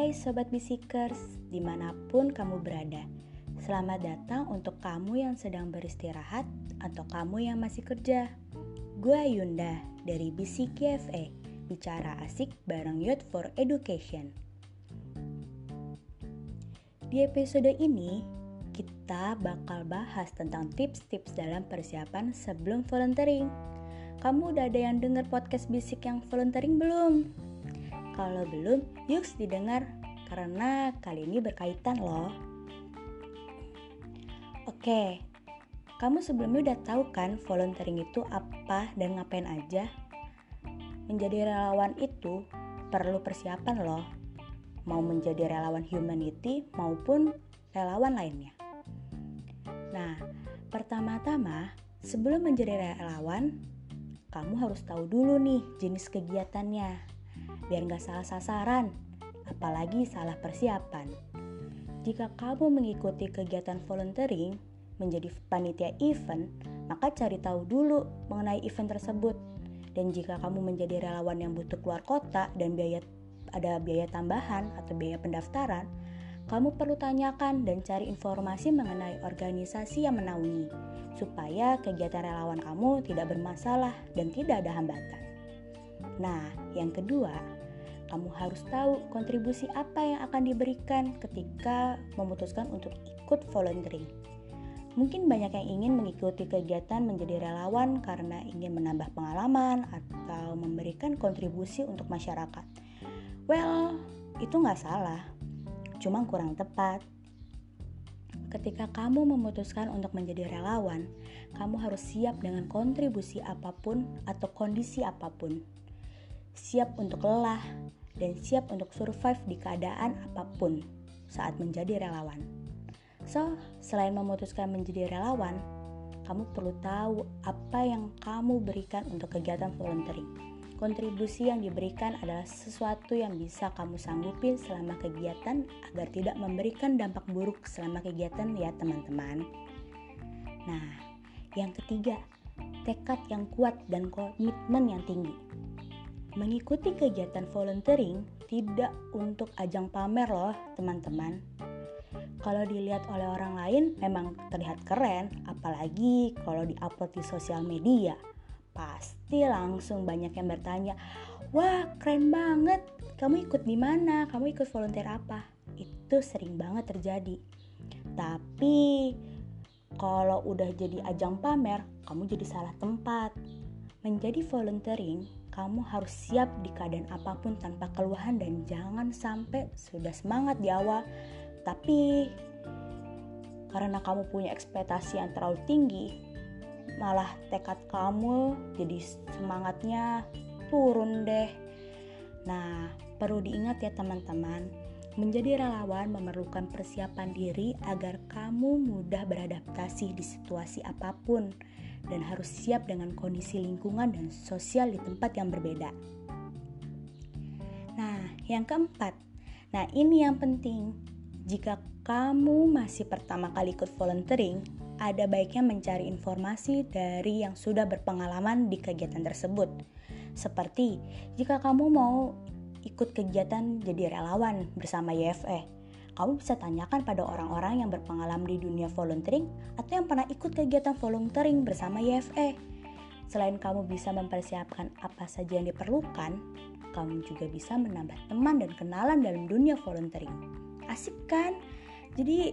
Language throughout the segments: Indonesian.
Hai Sobat Bisikers, di mana pun kamu berada. Selamat datang untuk kamu yang sedang beristirahat atau kamu yang masih kerja. Gue Yunda dari Bisik KFE Bicara asik bareng Youth for Education. Di episode ini, kita bakal bahas tentang tips-tips dalam persiapan sebelum volunteering. Kamu udah ada yang denger podcast Bisik yang volunteering belum? Kalau belum, yuk didengar karena kali ini berkaitan loh. Oke, kamu sebelumnya udah tahu kan volunteering itu apa dan ngapain aja? Menjadi relawan itu perlu persiapan loh. Mau menjadi relawan humanity maupun relawan lainnya. Nah, pertama-tama sebelum menjadi relawan, kamu harus tahu dulu nih jenis kegiatannya biar nggak salah sasaran, apalagi salah persiapan. Jika kamu mengikuti kegiatan volunteering menjadi panitia event, maka cari tahu dulu mengenai event tersebut. Dan jika kamu menjadi relawan yang butuh keluar kota dan biaya ada biaya tambahan atau biaya pendaftaran, kamu perlu tanyakan dan cari informasi mengenai organisasi yang menaungi, supaya kegiatan relawan kamu tidak bermasalah dan tidak ada hambatan. Nah, yang kedua, kamu harus tahu kontribusi apa yang akan diberikan ketika memutuskan untuk ikut volunteering. Mungkin banyak yang ingin mengikuti kegiatan menjadi relawan karena ingin menambah pengalaman atau memberikan kontribusi untuk masyarakat. Well, itu nggak salah, cuma kurang tepat. Ketika kamu memutuskan untuk menjadi relawan, kamu harus siap dengan kontribusi apa pun atau kondisi apa pun. Siap untuk lelah, dan siap untuk survive di keadaan apa pun saat menjadi relawan. So, selain memutuskan menjadi relawan, kamu perlu tahu apa yang kamu berikan untuk kegiatan volunteering. Kontribusi yang diberikan adalah sesuatu yang bisa kamu sanggupin selama kegiatan agar tidak memberikan dampak buruk selama kegiatan ya teman-teman. Nah, yang ketiga, tekad yang kuat dan komitmen yang tinggi. Mengikuti kegiatan volunteering tidak untuk ajang pamer loh teman-teman. Kalau dilihat oleh orang lain memang terlihat keren, apalagi kalau diupload di sosial media. Pasti langsung banyak yang bertanya, "Wah, keren banget. Kamu ikut di mana? Kamu ikut volunteer apa?" Itu sering banget terjadi. Tapi kalau udah jadi ajang pamer, kamu jadi salah tempat. Menjadi volunteering kamu harus siap di keadaan apa pun tanpa keluhan dan jangan sampai sudah semangat di awal. Tapi karena kamu punya ekspektasi yang terlalu tinggi malah tekad kamu jadi semangatnya turun deh. Nah perlu diingat ya teman-teman Menjadi relawan memerlukan persiapan diri agar kamu mudah beradaptasi di situasi apa pun dan harus siap dengan kondisi lingkungan dan sosial di tempat yang berbeda. Nah, yang keempat, nah ini yang penting. Jika kamu masih pertama kali ikut volunteering, ada baiknya mencari informasi dari yang sudah berpengalaman di kegiatan tersebut. Seperti jika kamu mau ikut kegiatan jadi relawan bersama YFE. Kamu bisa tanyakan pada orang-orang yang berpengalaman di dunia volunteering atau yang pernah ikut kegiatan volunteering bersama YFE. Selain kamu bisa mempersiapkan apa saja yang diperlukan, kamu juga bisa menambah teman dan kenalan dalam dunia volunteering. Asik kan? Jadi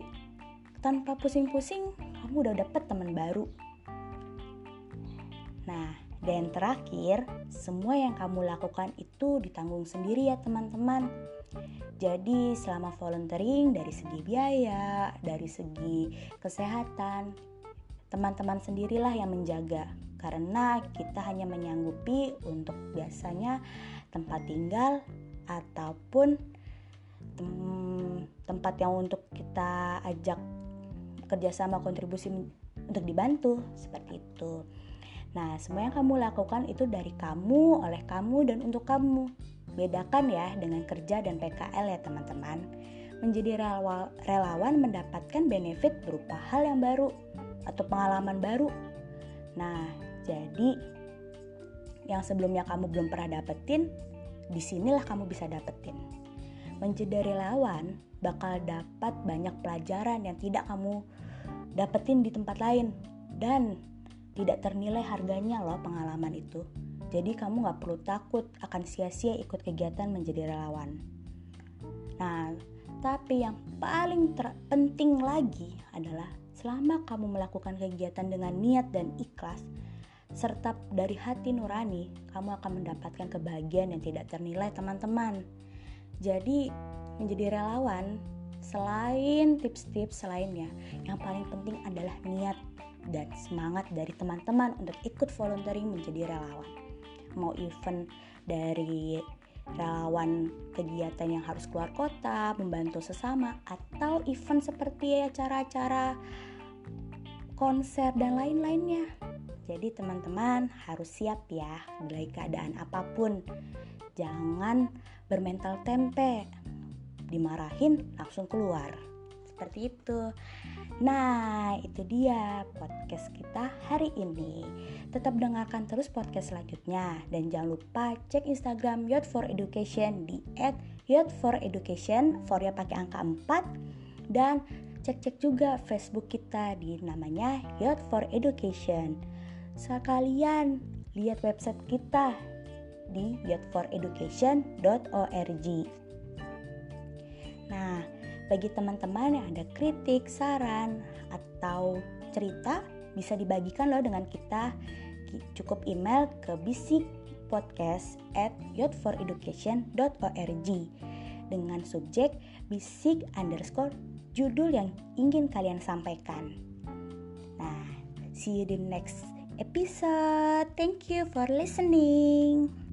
tanpa pusing-pusing, kamu udah dapet teman baru. Nah, dan terakhir, semua yang kamu lakukan itu ditanggung sendiri ya teman-teman. Jadi selama volunteering dari segi biaya, dari segi kesehatan, teman-teman sendirilah yang menjaga. Karena kita hanya menyanggupi untuk biasanya tempat tinggal ataupun tem tempat yang untuk kita ajak kerjasama kontribusi untuk dibantu seperti itu. Nah, semua yang kamu lakukan itu dari kamu, oleh kamu, dan untuk kamu. Bedakan ya dengan kerja dan PKL ya teman-teman. Menjadi relawan mendapatkan benefit berupa hal yang baru atau pengalaman baru. Nah, jadi yang sebelumnya kamu belum pernah dapetin, di sinilah kamu bisa dapetin. menjadi relawan bakal dapat banyak pelajaran yang tidak kamu dapetin di tempat lain dan tidak ternilai harganya loh pengalaman itu. Jadi kamu gak perlu takut akan sia-sia ikut kegiatan menjadi relawan. Nah, tapi yang paling penting lagi adalah selama kamu melakukan kegiatan dengan niat dan ikhlas, serta dari hati nurani, kamu akan mendapatkan kebahagiaan yang tidak ternilai teman-teman. Jadi, menjadi relawan selain tips-tips lainnya, yang paling penting adalah niat dan semangat dari teman-teman untuk ikut volunteering menjadi relawan. Mau event dari relawan kegiatan yang harus keluar kota, membantu sesama, atau event seperti acara-acara konser dan lain-lainnya. Jadi teman-teman harus siap ya dari keadaan apa pun. Jangan bermental tempe. Dimarahin langsung keluar. Seperti itu. Nah, itu dia podcast kita hari ini. Tetap dengarkan terus podcast selanjutnya dan jangan lupa cek Instagram Youth for Education di @youth4education for ya pakai angka 4 dan cek-cek juga Facebook kita di namanya Youth for Education. Sekalian lihat website kita di youthforeducation.org. Nah, bagi teman-teman yang ada kritik, saran, atau cerita bisa dibagikan loh dengan kita. Cukup email ke bisikpodcast at youthforeducation.org dengan subjek bisik underscore judul yang ingin kalian sampaikan. Nah, see you di next episode. Thank you for listening.